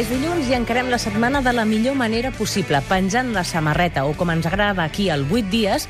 És dilluns i encarem la setmana de la millor manera possible, penjant la samarreta o, com ens agrada aquí, al 8 dies,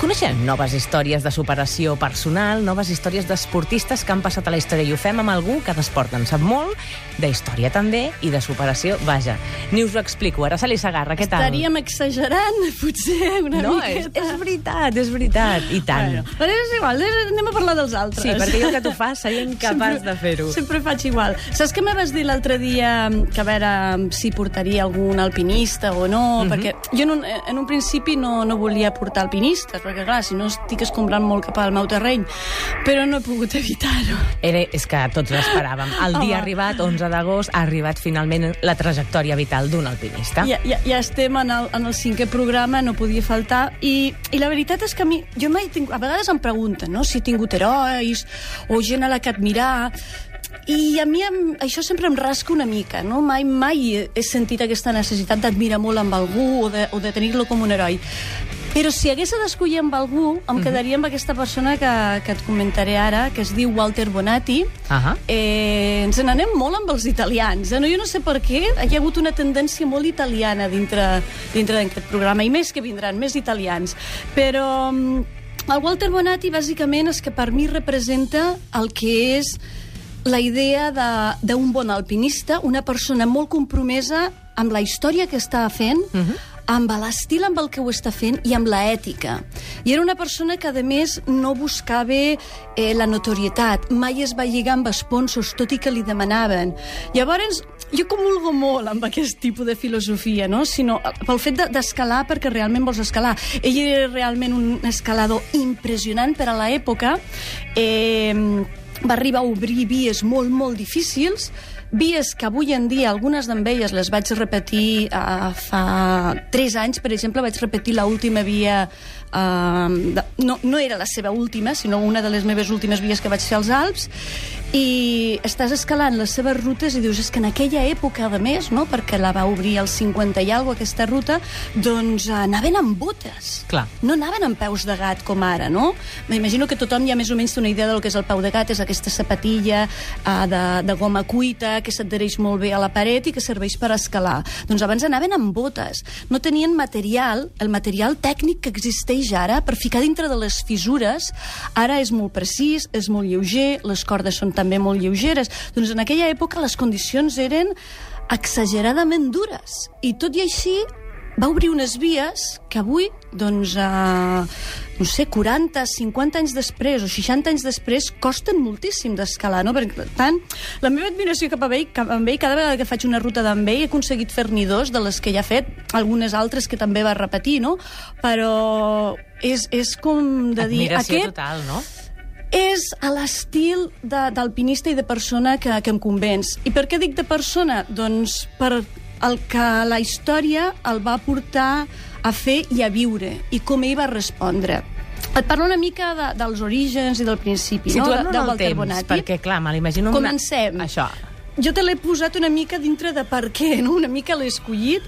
coneixem noves històries de superació personal, noves històries d'esportistes que han passat a la història i ho fem amb algú que d'esport en sap molt, de història també i de superació, vaja. Ni us ho explico. Araceli Sagarra, què tal? Estaríem exagerant, potser, una no, és, miqueta. és veritat, és veritat, i tant. Bueno, però és igual, és- anem a parlar dels altres. Sí, perquè jo que tu fas seria incapaç de fer-ho. Sempre faig igual. Saps què me vas dir l'altre dia que a veure si portaria algun alpinista o no? Mhm. Perquè jo en un, en un principi no, no volia portar alpinistes, perquè clar, si no estic escombrant molt cap al meu terreny, però no he pogut evitar-ho. Era, és que tots l'esperàvem. El dia Home. arribat, 11 d'agost, ha arribat finalment la trajectòria vital d'un alpinista. Ja, ja, ja estem en el, en el cinquè programa, no podia faltar, i, i la veritat és que a mi, jo mai tinc, a vegades em pregunten no? si he tingut herois o gent a la que admirar, i a mi em, això sempre em rasca una mica, no? Mai, mai he sentit aquesta necessitat d'admirar molt amb algú o de, o de tenir-lo com un heroi. Però si hagués d'escollir amb algú, em quedaria amb aquesta persona que, que et comentaré ara, que es diu Walter Bonatti. Ahà. Eh, ens n'anem molt amb els italians. Eh? No, jo no sé per què, hi ha hagut una tendència molt italiana dintre dintre d'aquest programa, i més que vindran, més italians. Però mm, el Walter Bonatti, bàsicament, és que per mi representa el que és la idea de- d'un bon alpinista, una persona molt compromesa amb la història que està fent, uh -huh amb l'estil amb el que ho està fent i amb la ètica. I era una persona que, a més, no buscava eh, la notorietat, mai es va lligar amb sponsors, tot i que li demanaven. Llavors, jo comulgo molt amb aquest tipus de filosofia, no? sinó pel fet de- d'escalar perquè realment vols escalar. Ell era realment un escalador impressionant per a l'època, eh, va arribar a obrir vies molt, molt difícils, vies que avui en dia, algunes d'elles les vaig repetir uh, fa 3 anys, per exemple, vaig repetir la última via, uh, de, no, no era la seva última, sinó una de les meves últimes vies que vaig fer als Alps, i estàs escalant les seves rutes i dius, és que en aquella època, a més, no, perquè la va obrir als 50 i alguna aquesta ruta, doncs uh, anaven amb botes. Clar. No anaven amb peus de gat com ara, no? M'imagino que tothom ja més o menys té una idea del que és el peu de gat, és aquesta sapatilla uh, de, de goma cuita que s'adhereix molt bé a la paret i que serveix per escalar. Doncs abans anaven amb botes. No tenien material, el material tècnic que existeix ara per ficar dintre de les fissures. Ara és molt precís, és molt lleuger, les cordes són també molt lleugeres. Doncs en aquella època les condicions eren exageradament dures. I tot i així va obrir unes vies que avui, doncs, eh, no sé, 40, 50 anys després o 60 anys després, costen moltíssim d'escalar, no? Per tant, la meva admiració cap a ell, cap a ell, cada vegada que faig una ruta d'en ell, he aconseguit fer-n'hi dos de les que ja ha fet, algunes altres que també va repetir, no? Però és, és com de dir... Admiració aquest, total, no? És a l'estil de- d'alpinista i de persona que, que em convenç. I per què dic de persona? Doncs per el que la història el va portar a fer i a viure, i com ell va respondre. Et parlo una mica de, dels orígens i del principi, no? De, en el temps, perquè, clar, me l'imagino... una- Comencem. Això. Jo te l'he posat una mica dintre de per què, no? una mica l'he escollit.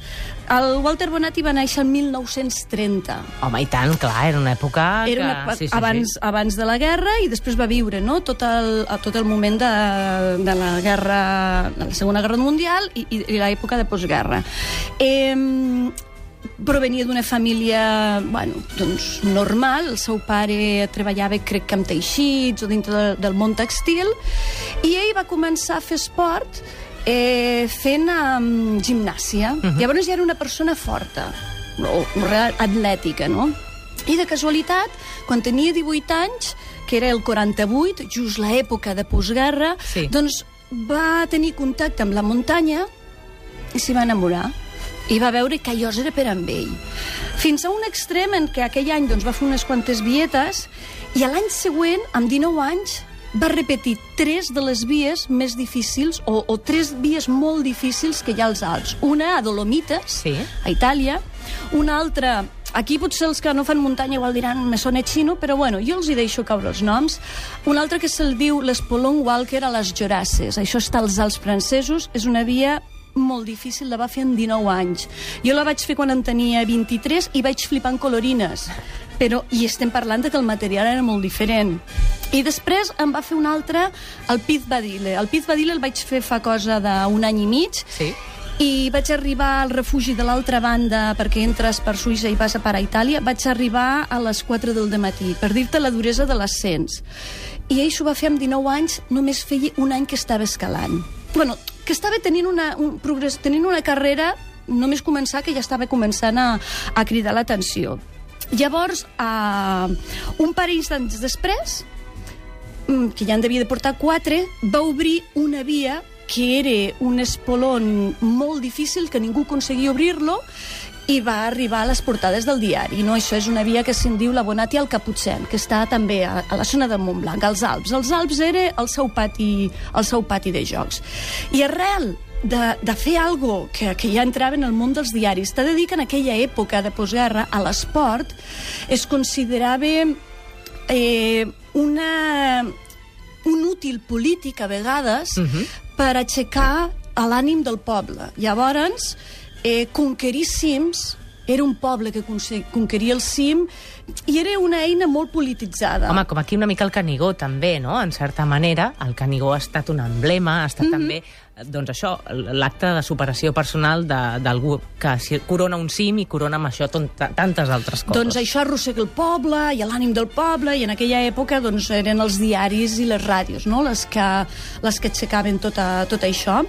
El Walter Bonatti va néixer el 1930. Home, i tant, clar, era una època Era una, que... sí, sí, abans, sí. abans de la guerra i després va viure no? tot, el, tot el moment de, de la guerra de la Segona Guerra Mundial i, i, i l'època de postguerra. Eh, provenia d'una família bueno, doncs, normal, el seu pare treballava crec que amb teixits o dintre de, del món textil i ell va començar a fer esport eh, fent um, gimnàsia. Uh -huh. Llavors ja era una persona forta, o, atlètica, no? I de casualitat, quan tenia 18 anys, que era el 48, just l'època de postguerra, Sí. doncs va tenir contacte amb la muntanya i s'hi va enamorar i va veure que allò era per amb ell. Fins a un extrem en què aquell any doncs, va fer unes quantes vietes i l'any següent, amb 19 anys, va repetir tres de les vies més difícils, o, o tres vies molt difícils que hi ha als Alps. Una a Dolomites, Sí. a Itàlia, una altra Aquí potser els que no fan muntanya igual diran me sona xino, però bueno, jo els hi deixo caure els noms. Un altre que se'l diu l'Espolon Walker a les Jorasses. Això està als Alps francesos. És una via molt difícil, la va fer en 19 anys. Jo la vaig fer quan en tenia 23 i vaig flipar en colorines. però i estem parlant de que el material era molt diferent. I després em va fer un altre, el Piz Badile. El Piz Badile el vaig fer fa cosa d'un any i mig, Sí. i vaig arribar al refugi de l'altra banda perquè entres per Suïssa i vas a parar a Itàlia vaig arribar a les 4 del matí per dir-te la duresa de l'ascens i ell s'ho va fer amb 19 anys només feia un any que estava escalant bueno, que estava tenint una, un progrés, tenint una carrera només començar que ja estava començant a, a cridar l'atenció. Llavors uh, un parell d'anys després mm, que ja en devia de portar quatre, va obrir una via que era un espolón molt difícil, que ningú aconseguia obrir-lo, i va arribar a les portades del diari. No? Això és una via que se'n diu la Bonati al Caputxent, que està també a, a la zona del Montblanc, als Alps. Els Alps era el seu pati, el seu pati de jocs. I arrel de, de fer algo que, que ja entrava en el món dels diaris. T'he de dir que en aquella època de postguerra, a l'esport, es considerava eh, una, un útil polític a vegades uh -huh. per aixecar l'ànim del poble. Llavors, eh, conquerir cims era un poble que conqueria el cim i era una eina molt polititzada. Home, com aquí una mica el Canigó, també, no? En certa manera, el Canigó ha estat un emblema, ha estat mm -hmm. també, doncs això, l'acte de superació personal d'algú que corona un cim i corona amb això tantes altres coses. Doncs això arrossega el poble i l'ànim del poble i en aquella època doncs, eren els diaris i les ràdios no? les, que, les que aixecaven tot, a, tot això.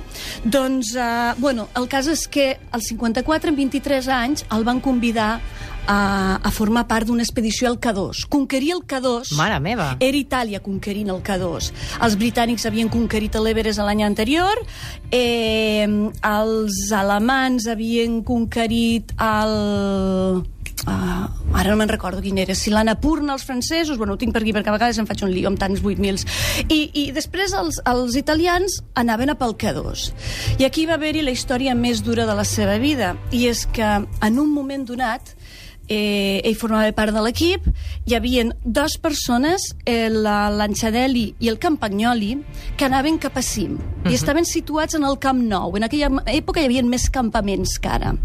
Doncs, eh, bueno, el cas és que al 54, amb 23 anys, el van convidar a, a formar part d'una expedició al K2. Conquerir el K2... Mare meva. Era Itàlia conquerint el K2. Els britànics havien conquerit l'Everest l'any anterior, eh, els alemans havien conquerit el... Uh, ara no me'n recordo quin era, si l'Anapurna, els francesos, bueno, ho tinc per aquí perquè a vegades em faig un lío amb tants 8.000. I, I després els, els italians anaven a pel K2. I aquí va haver-hi la història més dura de la seva vida, i és que en un moment donat eh, ell formava part de l'equip, hi havia dues persones, eh, la l'Anxadelli i el Campagnoli, que anaven cap a cim, uh -huh. i estaven situats en el Camp Nou. En aquella època hi havia més campaments que ara.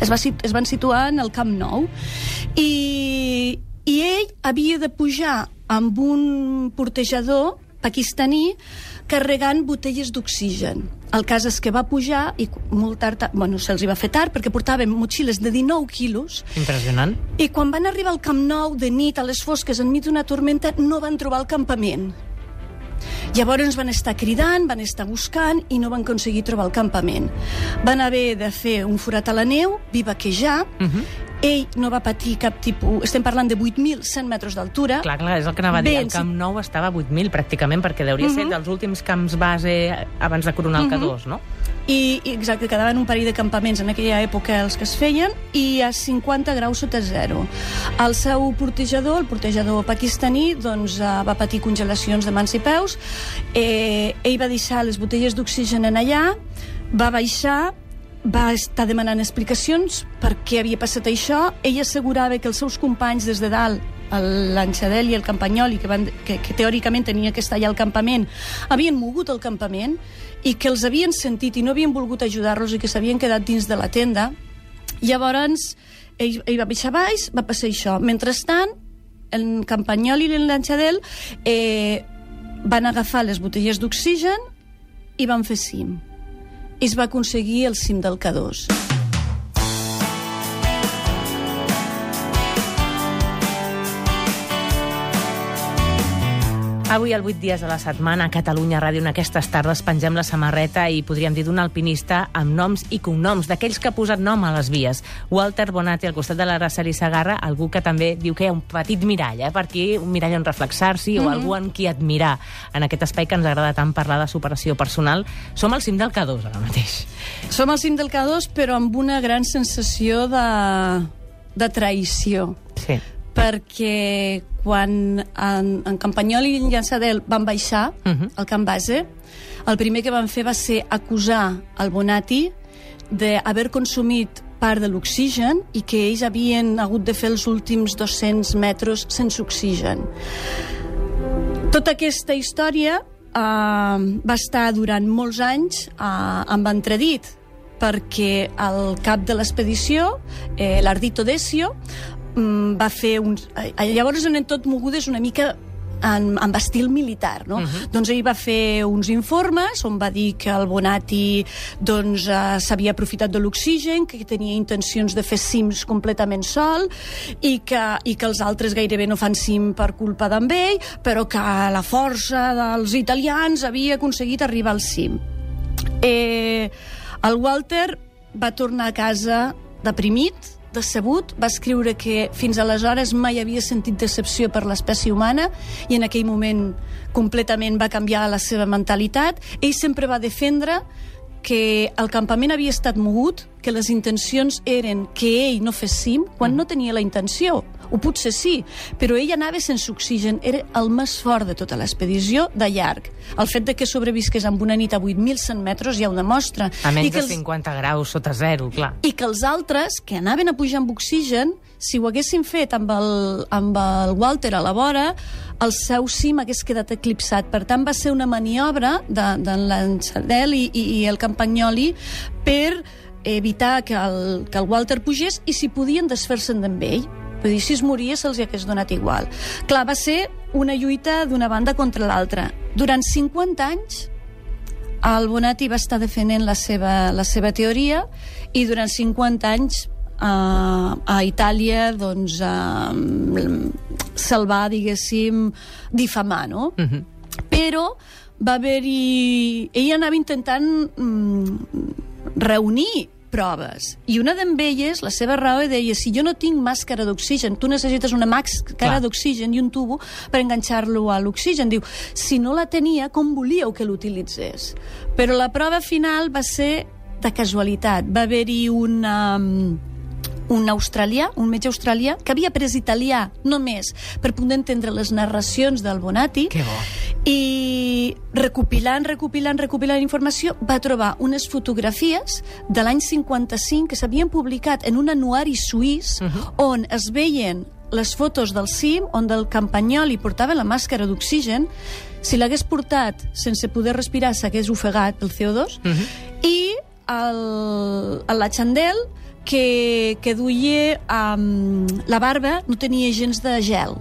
Es, va, es van situar en el Camp Nou. I, I ell havia de pujar amb un portejador pakistaní carregant botelles d'oxigen. El cas és que va pujar i molt tard, bueno, se'ls va fer tard perquè portaven motxilles de 19 quilos Impressionant. i quan van arribar al Camp Nou de nit a les fosques enmig d'una tormenta no van trobar el campament. Llavors van estar cridant, van estar buscant i no van aconseguir trobar el campament. Van haver de fer un forat a la neu, bivaquejar, uh Mhm. -huh. Ell no va patir cap tipus... Estem parlant de 8.100 metres d'altura. Clar, clar, és el que anava a dir. El Camp Nou estava a 8.000 pràcticament, perquè deuria ser Mhm. dels últims camps base abans de coronar el K2, no? I, i exacte, quedaven un parell de campaments en aquella època els que es feien i a 50 graus sota zero. El seu portejador, el portejador pakistaní, doncs, eh, va patir congelacions de mans i peus. Eh, ell va deixar les botelles d'oxigen en allà, va baixar, va estar demanant explicacions per què havia passat això. Ell assegurava que els seus companys des de dalt el l'Anxadel i el Campanyoli, que, van, que, que teòricament tenia que estar allà al campament, havien mogut el campament i que els havien sentit i no havien volgut ajudar-los i que s'havien quedat dins de la tenda. Llavors, ell, ell va baixar baix, va passar això. Mentrestant, el Campanyoli i l'Anxadel eh, van agafar les botelles d'oxigen i van fer cim. Es va aconseguir el cim del K2. Avui, al 8 dies de la setmana, a Catalunya Ràdio, en aquestes tardes, pengem la samarreta i podríem dir d'un alpinista amb noms i cognoms, d'aquells que ha posat nom a les vies. Walter Bonatti, al costat de l'Araceli Sagarra, algú que també diu que hi ha un petit mirall, eh? per aquí, un mirall on reflexar-s'hi mm -hmm. o algú en qui admirar. En aquest espai que ens agrada tant parlar de superació personal, som al cim del K2 ara mateix. Som al cim del K2, però amb una gran sensació de, de traïció. Sí. Perquè quan en, en Campanyol i Llançadel van baixar uh Mhm. -huh. al camp base, el primer que van fer va ser acusar el Bonatti d'haver consumit part de l'oxigen i que ells havien hagut de fer els últims 200 metres sense oxigen. Tota aquesta història eh, va estar durant molts anys eh, amb entredit perquè el cap de l'expedició, eh, l'Ardito Decio, mm, va fer uns... eh, Llavors anem tot mogudes una mica en, amb estil militar, no? Uh -huh. Doncs ell va fer uns informes on va dir que el Bonatti doncs, eh, s'havia aprofitat de l'oxigen, que tenia intencions de fer cims completament sol i que, i que els altres gairebé no fan cim per culpa d'en ell, però que la força dels italians havia aconseguit arribar al cim. Eh, el Walter va tornar a casa deprimit, decebut, va escriure que fins aleshores mai havia sentit decepció per l'espècie humana i en aquell moment completament va canviar la seva mentalitat. Ell sempre va defendre que el campament havia estat mogut, que les intencions eren que ell no fes cim quan no tenia la intenció. O potser sí, però ell anava sense oxigen, era el més fort de tota l'expedició, de llarg. El fet de que sobrevisqués amb una nit a 8.100 metres ja ho demostra. A menys I que de 50 graus sota zero, clar. i que els altres, que anaven a pujar amb oxigen, si ho haguessin fet amb el, amb el Walter a la vora, el seu cim hagués quedat eclipsat. Per tant, va ser una maniobra de, de l'Enxadel i, i, i el Campagnoli per evitar que el, que el Walter pugés i si podien desfer-se'n d'en ell. Vull dir, si es moria se'ls hi hagués donat igual. Clar, va ser una lluita d'una banda contra l'altra. Durant 50 anys el Bonatti va estar defendent la seva, la seva teoria i durant 50 anys uh, a Itàlia doncs, uh, se'l va, diguéssim, difamar, no? Uh -huh. Però va haver-hi... Ell anava intentant mm, reunir proves. I una d'elles, la seva raó, deia si jo no tinc màscara d'oxigen, tu necessites una màscara d'oxigen i un tubo per enganxar-lo a l'oxigen. Diu, si no la tenia, com volíeu que l'utilitzés? Però la prova final va ser de casualitat. Va haver-hi una... mm, un australià, un metge australià, que havia après italià només per poder entendre les narracions del Bonatti Que bo. i recopilant, recopilant, recopilant informació va trobar unes fotografies de l'any 55 que s'havien publicat en un anuari suís uh -huh. on es veien les fotos del cim, on del campanyol hi portava la màscara d'oxigen, si l'hagués portat sense poder respirar s'hagués ofegat pel CO2, Uh -huh. i el, el la Chandel que, que duia um, la barba no tenia gens de gel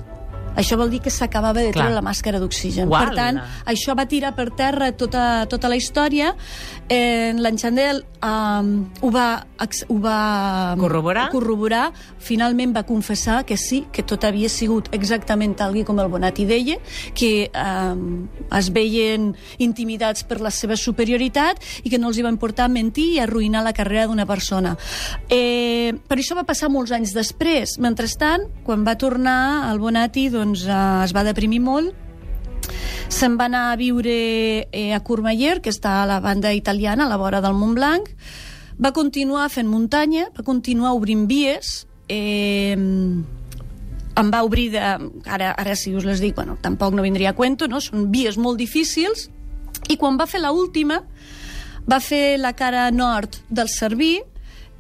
això vol dir que s'acabava de treure la màscara d'oxigen. Per tant, això va tirar per terra tota, tota la història. Eh, L'Enchandel um, ho, va, ho va Corroborar? corroborar. Finalment va confessar que sí, que tot havia sigut exactament tal com el Bonatti deia, que um, es veien intimidats per la seva superioritat i que no els hi va importar mentir i arruïnar la carrera d'una persona. Eh, per això va passar molts anys després. Mentrestant, quan va tornar el Bonatti, doncs, eh, es va deprimir molt. Se'n va anar a viure eh, a Courmayeur, que està a la banda italiana, a la vora del Mont Blanc, va continuar fent muntanya, va continuar obrint vies, eh, em va obrir de... Ara, ara si us les dic, bueno, tampoc no vindria a cuento, no? Són vies molt difícils, i quan va fer la última, va fer la cara nord del Cerví,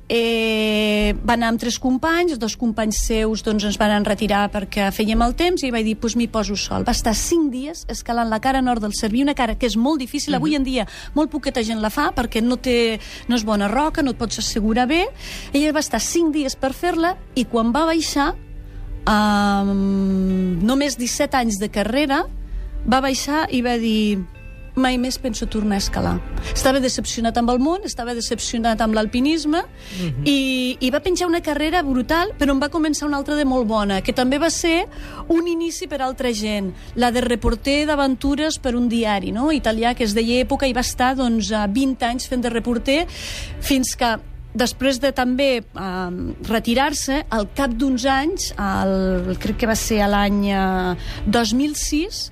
eh, va anar amb tres companys, dos companys seus doncs, ens van retirar perquè fèiem el temps i vaig dir, doncs m'hi poso sol. Va estar cinc dies escalant la cara nord del Cerví, una cara que és molt difícil, avui en dia molt poqueta gent la fa perquè no, té, no és bona roca, no et pots assegurar bé. Ella va estar cinc dies per fer-la i quan va baixar, amb només 17 anys de carrera, va baixar i va dir mai més penso tornar a escalar. Estava decepcionat amb el món, estava decepcionat amb l'alpinisme i, i va penjar una carrera brutal, però en va començar una altra de molt bona, que també va ser un inici per a altra gent, la de reporter d'aventures per un diari no? italià que es deia Època i va estar doncs, a 20 anys fent de reporter fins que després de també eh, retirar-se, al cap d'uns anys, el, crec que va ser l'any eh, 2006,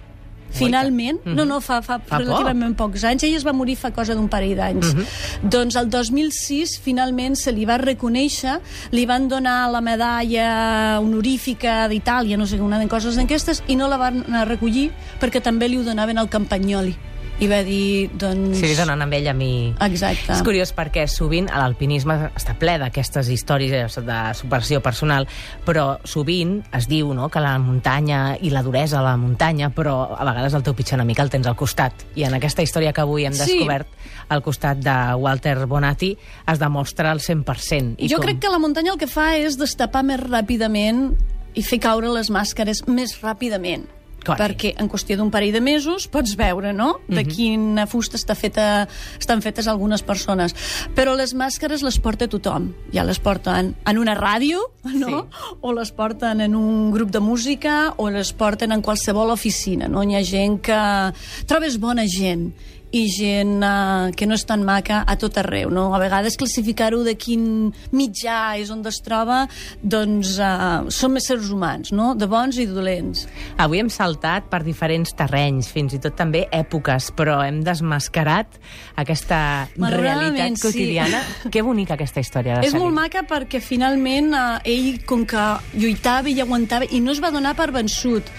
finalment, Mhm. no, no, fa, fa, Fa relativament pocs anys, ell es va morir fa cosa d'un parell d'anys. Mhm. Doncs el 2006 finalment se li va reconèixer, li van donar la medalla honorífica d'Itàlia, no sé, una de coses d'aquestes, i no la van recollir perquè també li ho donaven al Campagnoli. I va dir, doncs... Sí, li donen amb ell a mi. Exacte. És curiós perquè sovint l'alpinisme està ple d'aquestes històries de superació personal, però sovint es diu no, que la muntanya i la duresa de la muntanya, però a vegades el teu pitjor enemic el tens al costat. I en aquesta història que avui hem Sí. descobert, al costat de Walter Bonatti, es demostra al 100%. I jo com... crec que la muntanya el que fa és destapar més ràpidament i fer caure les màscares més ràpidament. Carai. perquè en qüestió d'un parell de mesos pots veure, no?, de Mhm. quina fusta està feta, estan fetes algunes persones. Però les màscares les porta tothom. Ja les porten en una ràdio, no?, Sí. o les porten en un grup de música, o les porten en qualsevol oficina, no? Hi ha gent que... Trobes bona gent i gent uh, que no és tan maca a tot arreu, no? A vegades classificar-ho de quin mitjà és on es troba, doncs uh, som éssers humans, no? De bons i dolents. Avui hem saltat per diferents terrenys, fins i tot també èpoques, però hem desmascarat aquesta realitat sí. quotidiana. Que bonica aquesta història de És molt Salim. maca perquè finalment eh, ell, com que lluitava i aguantava, i no es va donar per vençut,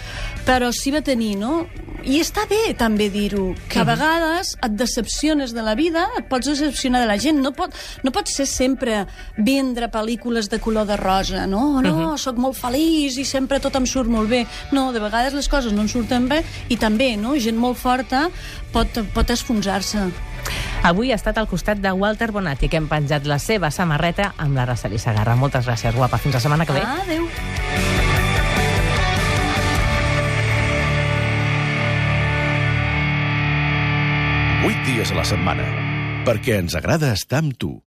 però sí va tenir, no? I està bé també dir-ho, que a vegades et decepciones de la vida, et pots decepcionar de la gent, no pot, no pot ser sempre vendre pel·lícules de color de rosa, no? No, uh -huh. sóc molt feliç i sempre tot em surt molt bé. No, de vegades les coses no en surten bé i també, no? Gent molt forta pot, pot esfonsar-se. Avui ha estat al costat de Walter Bonatti, que hem penjat la seva samarreta amb la Raceli Sagarra. Moltes gràcies, guapa. Fins la setmana que ve. Ah, adéu. Dies a la setmana, perquè ens agrada estar amb tu.